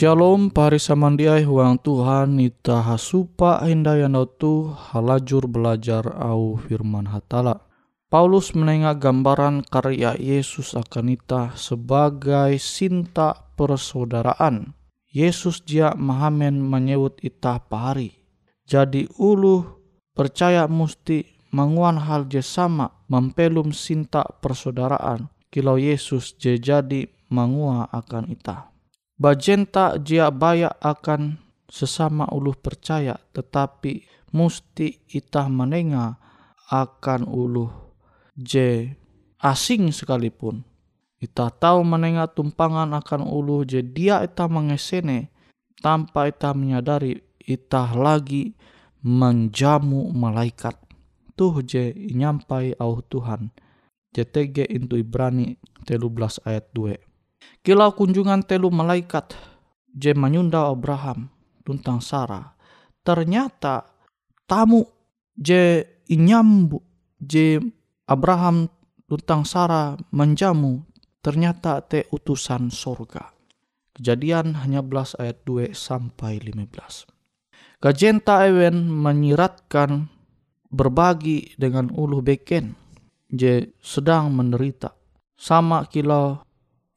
Shalom pari samandiai huang Tuhan ita hasupa hindayana tu halajur belajar au firman hatala. Paulus menengah gambaran karya Yesus akan ita sebagai sinta persaudaraan. Yesus dia mahamen menyebut ita pari. Jadi ulu percaya musti manguan hal je sama mempelum sinta persaudaraan. Kilau Yesus je jadi mangua akan ita. Bajenta jia baya akan sesama ulu percaya tetapi musti itah menengah akan ulu je asing sekalipun. Ita tahu menengah tumpangan akan ulu je dia ita mengesene tanpa ita menyadari ita lagi menjamu malaikat. Tuh je nyampai au Tuhan. JTG into Ibrani telu belas ayat 2. Kilau kunjungan telu malaikat je menyunda Abraham tentang Sarah. Ternyata tamu je inyambu je Abraham tentang Sarah menjamu ternyata te utusan sorga. Kejadian hanya belas ayat 2 sampai 15. Kajenta Ewen menyiratkan berbagi dengan ulu beken je sedang menderita. Sama kilau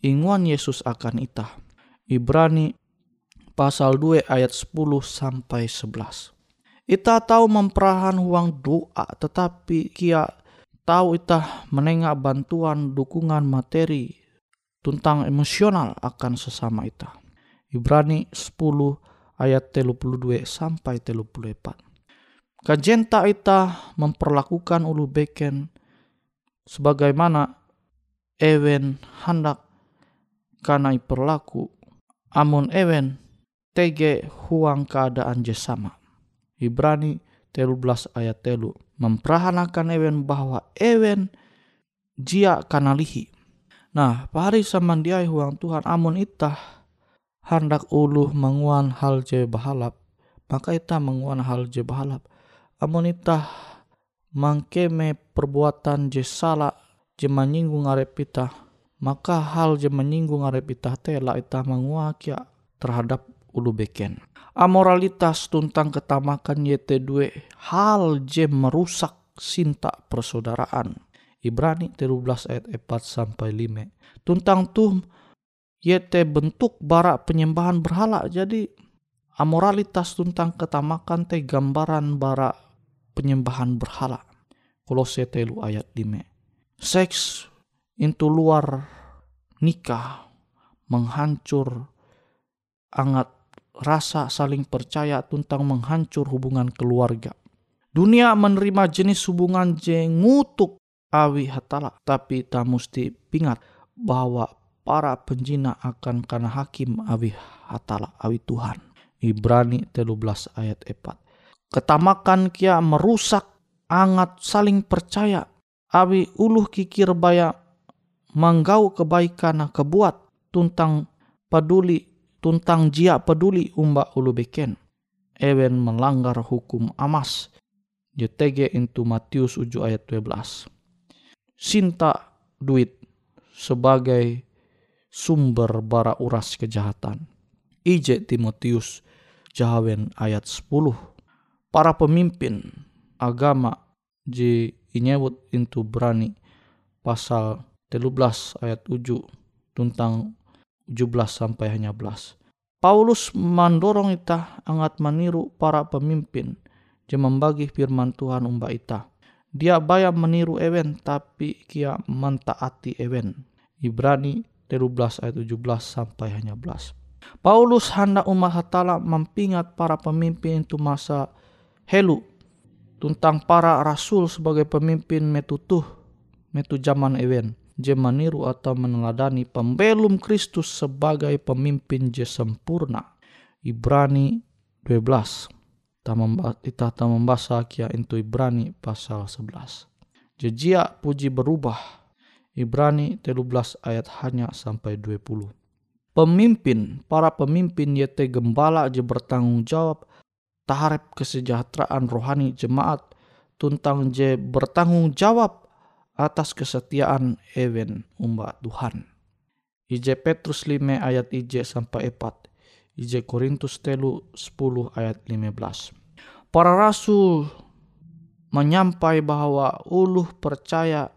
inguan Yesus akan itah. Ibrani pasal 2 ayat 10 sampai 11. Ita tahu memperahan uang doa tetapi kia tahu ita menengah bantuan dukungan materi tentang emosional akan sesama ita. Ibrani 10 ayat 32 sampai 34. Kajenta ita memperlakukan ulu beken sebagaimana ewen hendak karena perlaku amun ewen tege huang keadaan jesama. Ibrani telu belas ayat telu memperahanakan ewen bahwa ewen jia kanalihi. Nah, pari samandiai huang Tuhan amun itah hendak ulu menguan hal je bahalap, maka itah menguan hal je bahalap. Amun itah mangkeme perbuatan je salah je menyinggung arep ita maka hal je menyinggung arep ita tela ita menguakia terhadap ulu beken amoralitas tentang ketamakan YT2 hal je merusak sinta persaudaraan Ibrani 13 ayat 4 sampai 5 tentang tuh YT bentuk barak penyembahan berhala jadi amoralitas tentang ketamakan te gambaran barak penyembahan berhala. Kolose telu ayat 5. Seks itu luar nikah menghancur angat rasa saling percaya tentang menghancur hubungan keluarga. Dunia menerima jenis hubungan jengutuk awi hatala, tapi tak mesti pingat bahwa para penjina akan karena hakim awi hatala, awi Tuhan. Ibrani 13 ayat 4. Ketamakan kia merusak angat saling percaya. Abi uluh kikir baya manggau kebaikan kebuat tuntang peduli tuntang jia peduli umba ulu beken. Ewen melanggar hukum amas. JTG into Matius 7 ayat 12. Sinta duit sebagai sumber bara uras kejahatan. IJ Timotius Jahawen ayat 10 para pemimpin agama di inyewut itu berani pasal 13 ayat 7 tentang 17 sampai hanya belas. Paulus mendorong ita angat meniru para pemimpin je membagi firman Tuhan umba ita. Dia bayar meniru ewen tapi kia mentaati ewen. Ibrani 13 ayat 17 sampai hanya belas. Paulus hendak umat hatala mempingat para pemimpin itu masa helu tentang para rasul sebagai pemimpin metutuh metu zaman ewen je maniru atau meneladani pembelum Kristus sebagai pemimpin je sempurna. Ibrani 12. Kita membaca kia itu Ibrani pasal 11. Jejia puji berubah. Ibrani 13 ayat hanya sampai 20. Pemimpin, para pemimpin yete gembala je bertanggung jawab taharap kesejahteraan rohani jemaat tuntang je bertanggung jawab atas kesetiaan ewen umba Tuhan. IJ Petrus 5 ayat IJ sampai 4. IJ Korintus telu 10 ayat 15. Para rasul menyampai bahwa uluh percaya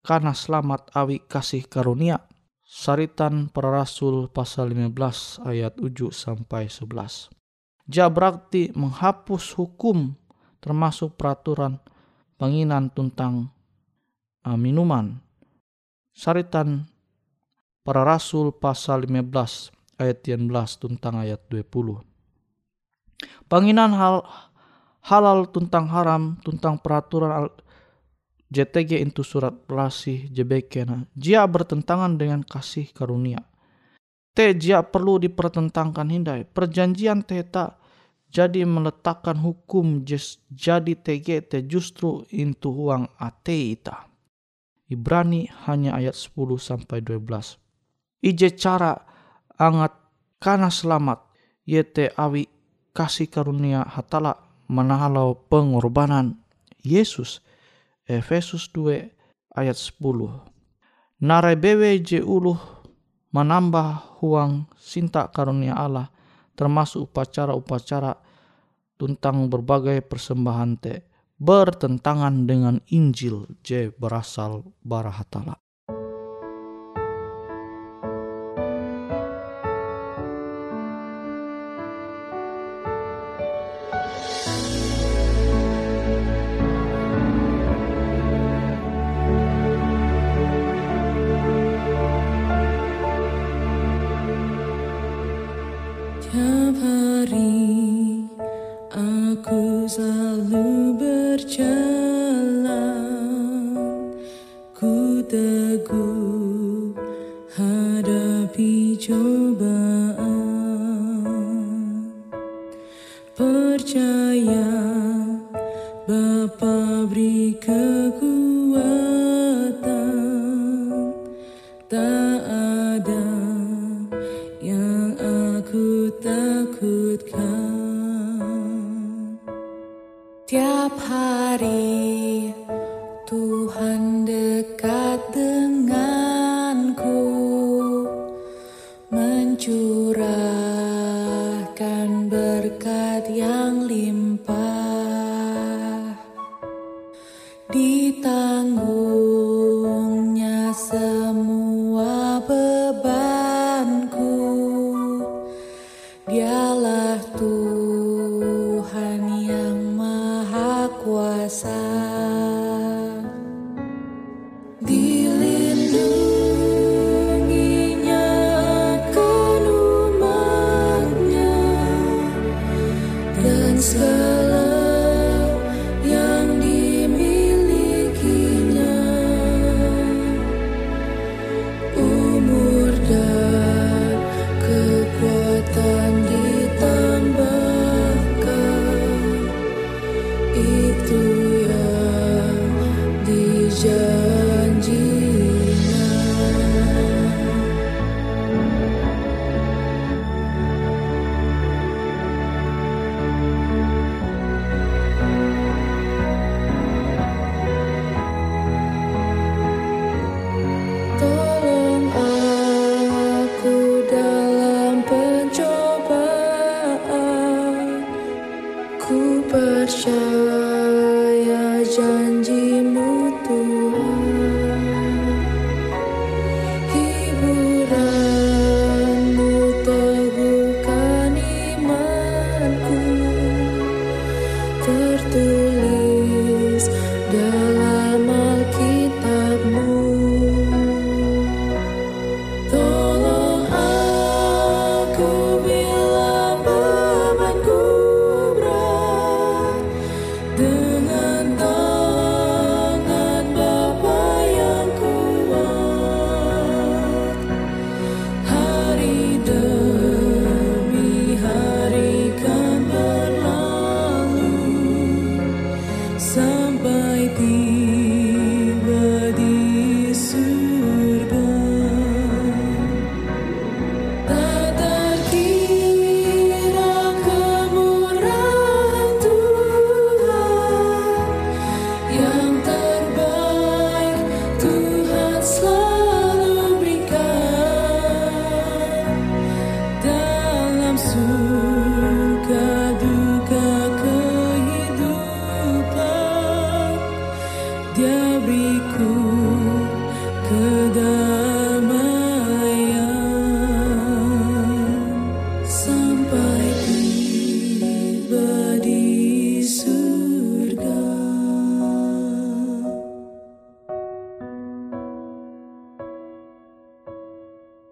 karena selamat awi kasih karunia. Saritan para rasul pasal 15 ayat 7 sampai 11. Ja berarti menghapus hukum termasuk peraturan penginan tentang uh, minuman. Saritan para rasul pasal 15 ayat 11 tentang ayat 20. Penginan hal halal tentang haram tentang peraturan JTG itu surat pelasih jebekena. Jia bertentangan dengan kasih karunia. Te jia perlu dipertentangkan hindai. Perjanjian teta jadi meletakkan hukum jadi TGT justru into uang ate ita. Ibrani hanya ayat 10 sampai 12. Ije cara angat kana selamat yete awi kasih karunia hatala menahalau pengorbanan Yesus. Efesus 2 ayat 10. Narai bewe je uluh menambah huang sinta karunia Allah termasuk upacara-upacara tentang berbagai persembahan te bertentangan dengan Injil je berasal barahatala. Impossible.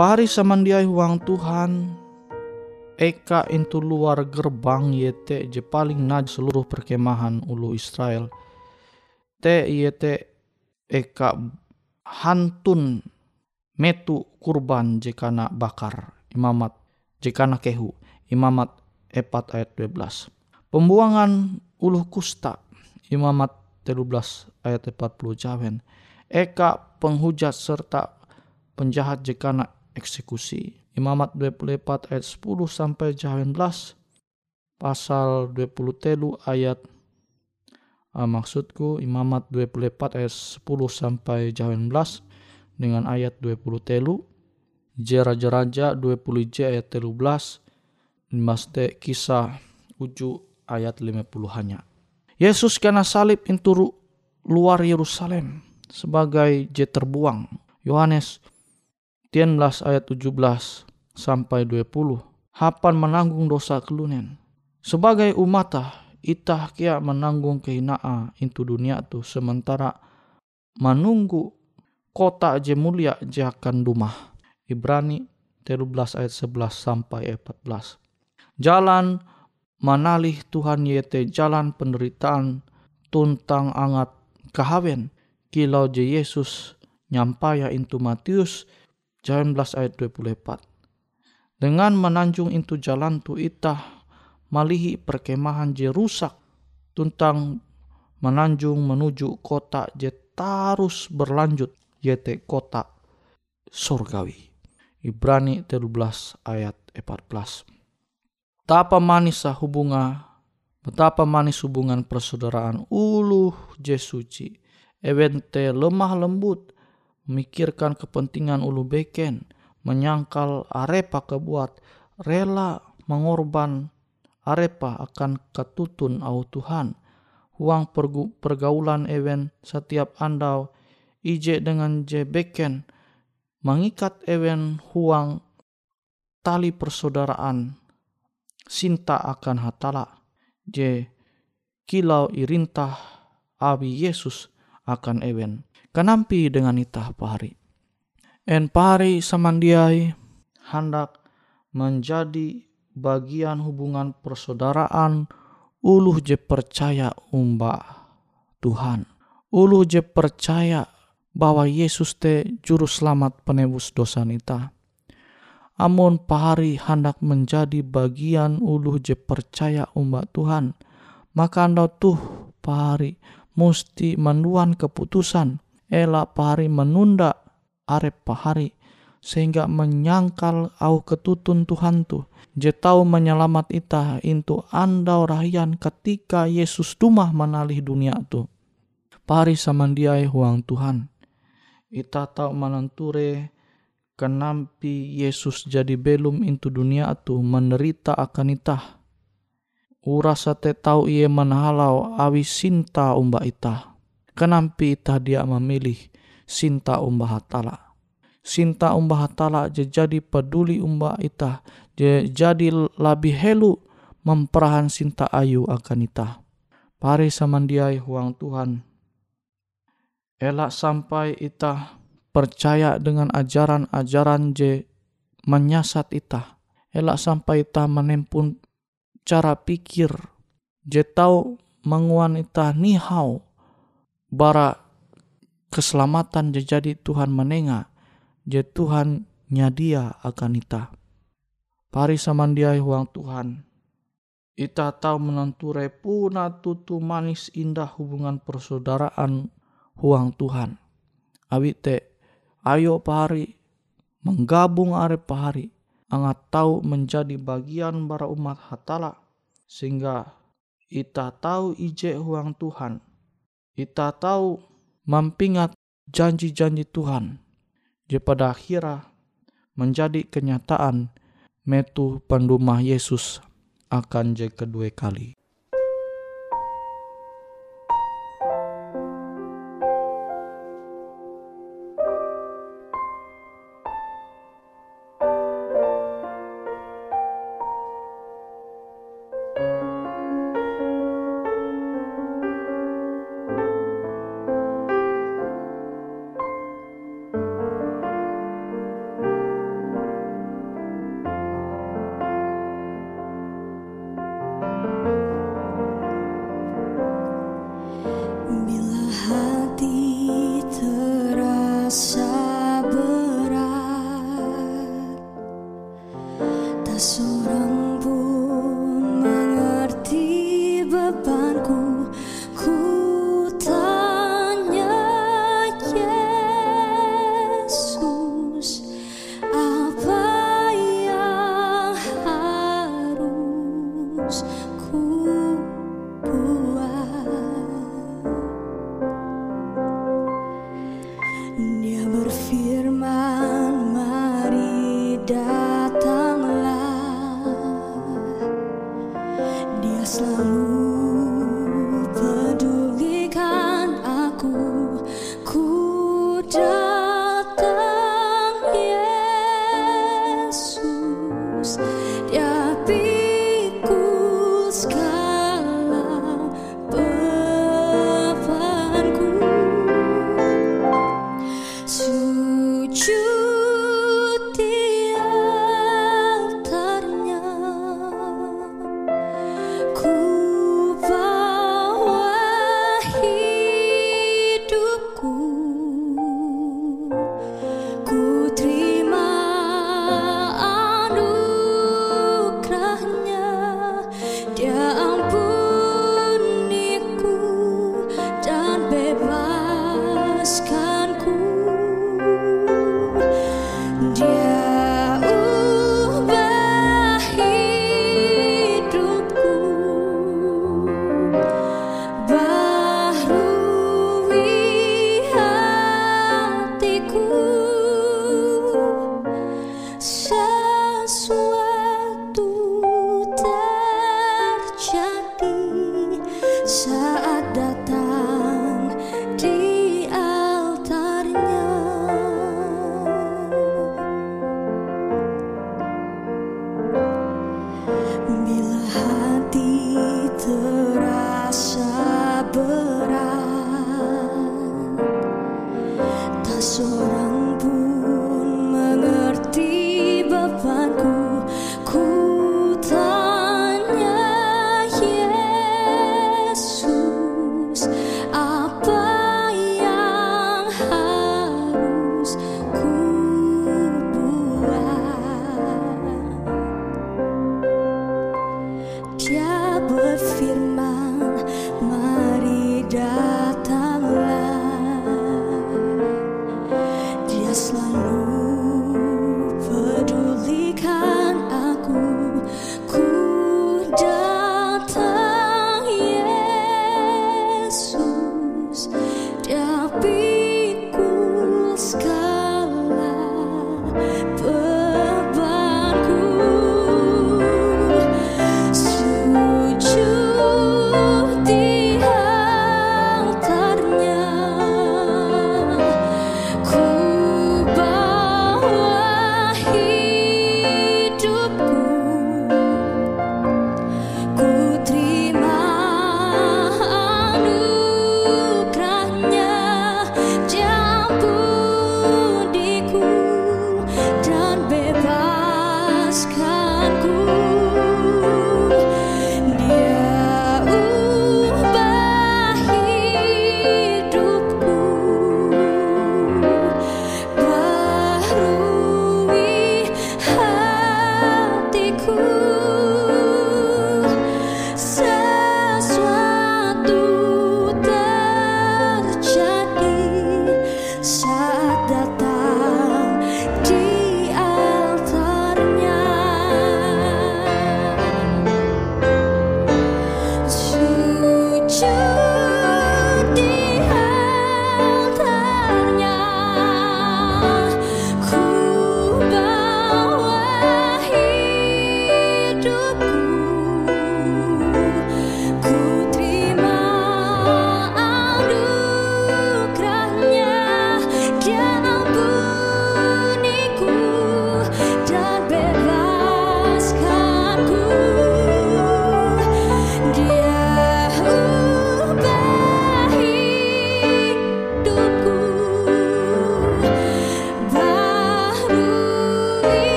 Pari samandiai huang Tuhan Eka itu luar gerbang yete je paling naj seluruh perkemahan ulu Israel. Te yete eka hantun metu kurban jekana bakar imamat jekana kehu imamat epat ayat 12. Pembuangan ulu kusta imamat 13 ayat 40 jawen. eka penghujat serta penjahat jekana eksekusi. Imamat 24 ayat 10 sampai 19 pasal 20 telu ayat uh, maksudku Imamat 24 ayat 10 sampai 19 dengan ayat 20 telu J Raja-Raja 20 J ayat 13 Maste kisah uju ayat 50 hanya Yesus kena salib inturu luar Yerusalem sebagai J terbuang Yohanes 19 ayat 17 sampai 20. Hapan menanggung dosa kelunen. Sebagai umata, itah kia menanggung kehinaan itu dunia tu sementara menunggu kota je mulia je akan rumah. Ibrani 13 ayat 11 sampai 14. Jalan manalih Tuhan yete jalan penderitaan tuntang angat kahawen kilau je Yesus nyampaya itu Matius 19 ayat 24. Dengan menanjung itu jalan tu itah malihi perkemahan je rusak tuntang menanjung menuju kota je tarus berlanjut yaitu kota surgawi. Ibrani 13 ayat 14. Betapa manis hubungan betapa manis hubungan persaudaraan uluh je suci. Lemah lembut memikirkan kepentingan ulu beken, menyangkal arepa kebuat, rela mengorban arepa akan ketutun au Tuhan. Huang pergaulan ewen setiap andau ije dengan je beken, mengikat ewen huang tali persaudaraan, sinta akan hatala, je kilau irintah abi Yesus akan ewen kanampi dengan itah pahari. En pahari samandiai hendak menjadi bagian hubungan persaudaraan uluh je percaya umba Tuhan. Uluh je percaya bahwa Yesus te juru selamat penebus dosa nita. Amun pahari hendak menjadi bagian uluh je percaya umba Tuhan, maka anda tuh pahari mesti menuan keputusan ela pahari menunda arep pahari sehingga menyangkal au ketutun Tuhan tu. Je tau menyelamat ita into andau rahian ketika Yesus tumah menalih dunia tu. Pahari samandiai huang Tuhan. Ita tau menenture kenampi Yesus jadi belum into dunia tu menderita akan ita. Urasa te tau ia menhalau awi sinta umba ita Kenampi itah dia memilih sinta umbah hatala. Sinta umbah hatala jadi peduli umbah itah. Jadi lebih helu memperahan sinta ayu akan itah. Pari samandiai huang Tuhan. Elak sampai itah percaya dengan ajaran-ajaran je menyasat itah. Elak sampai itah menempun cara pikir je tahu menguan itah nihau bara keselamatan jadi Tuhan menenga je Tuhan nyadia akan ita pari samandiai huang Tuhan. Ita tahu menenture puna tutu manis indah hubungan persaudaraan huang Tuhan. Awi te ayo pari menggabung are pahari angat tahu menjadi bagian bara umat hatala sehingga ita tahu ije huang Tuhan kita tahu mampingat janji-janji Tuhan. Jadi pada akhirnya menjadi kenyataan metu pendumah Yesus akan jadi kedua kali. So.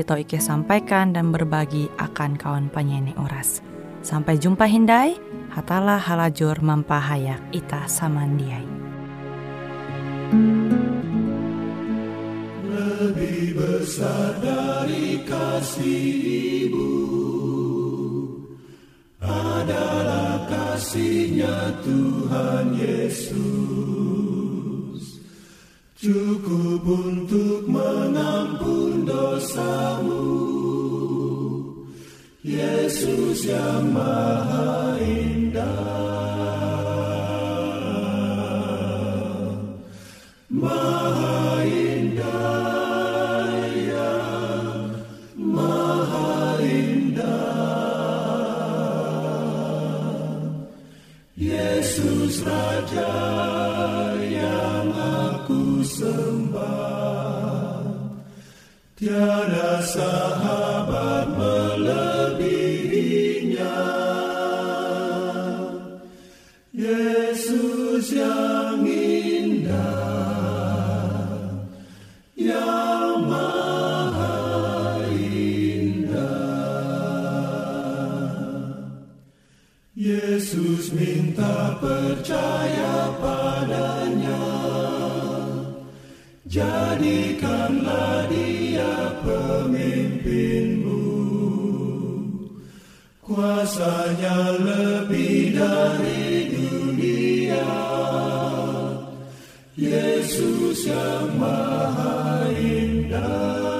tau Ike sampaikan dan berbagi akan kawan penyanyi Uras. Sampai jumpa Hindai, hatalah halajur mampahayak ita samandiai. Lebih besar dari kasih ibu adalah kasihnya Tuhan Yesus. Cukup untuk mengampun dosamu. Yesus yang maha indah Maha indah ya Maha indah Yesus Raja Tiada sahabat melebihinya. Yesus yang indah Yang maha indah. Yesus minta percaya padanya. Jadikanlah dia pemimpinmu. Kuasanya lebih dari dunia. Yesus yang maha indah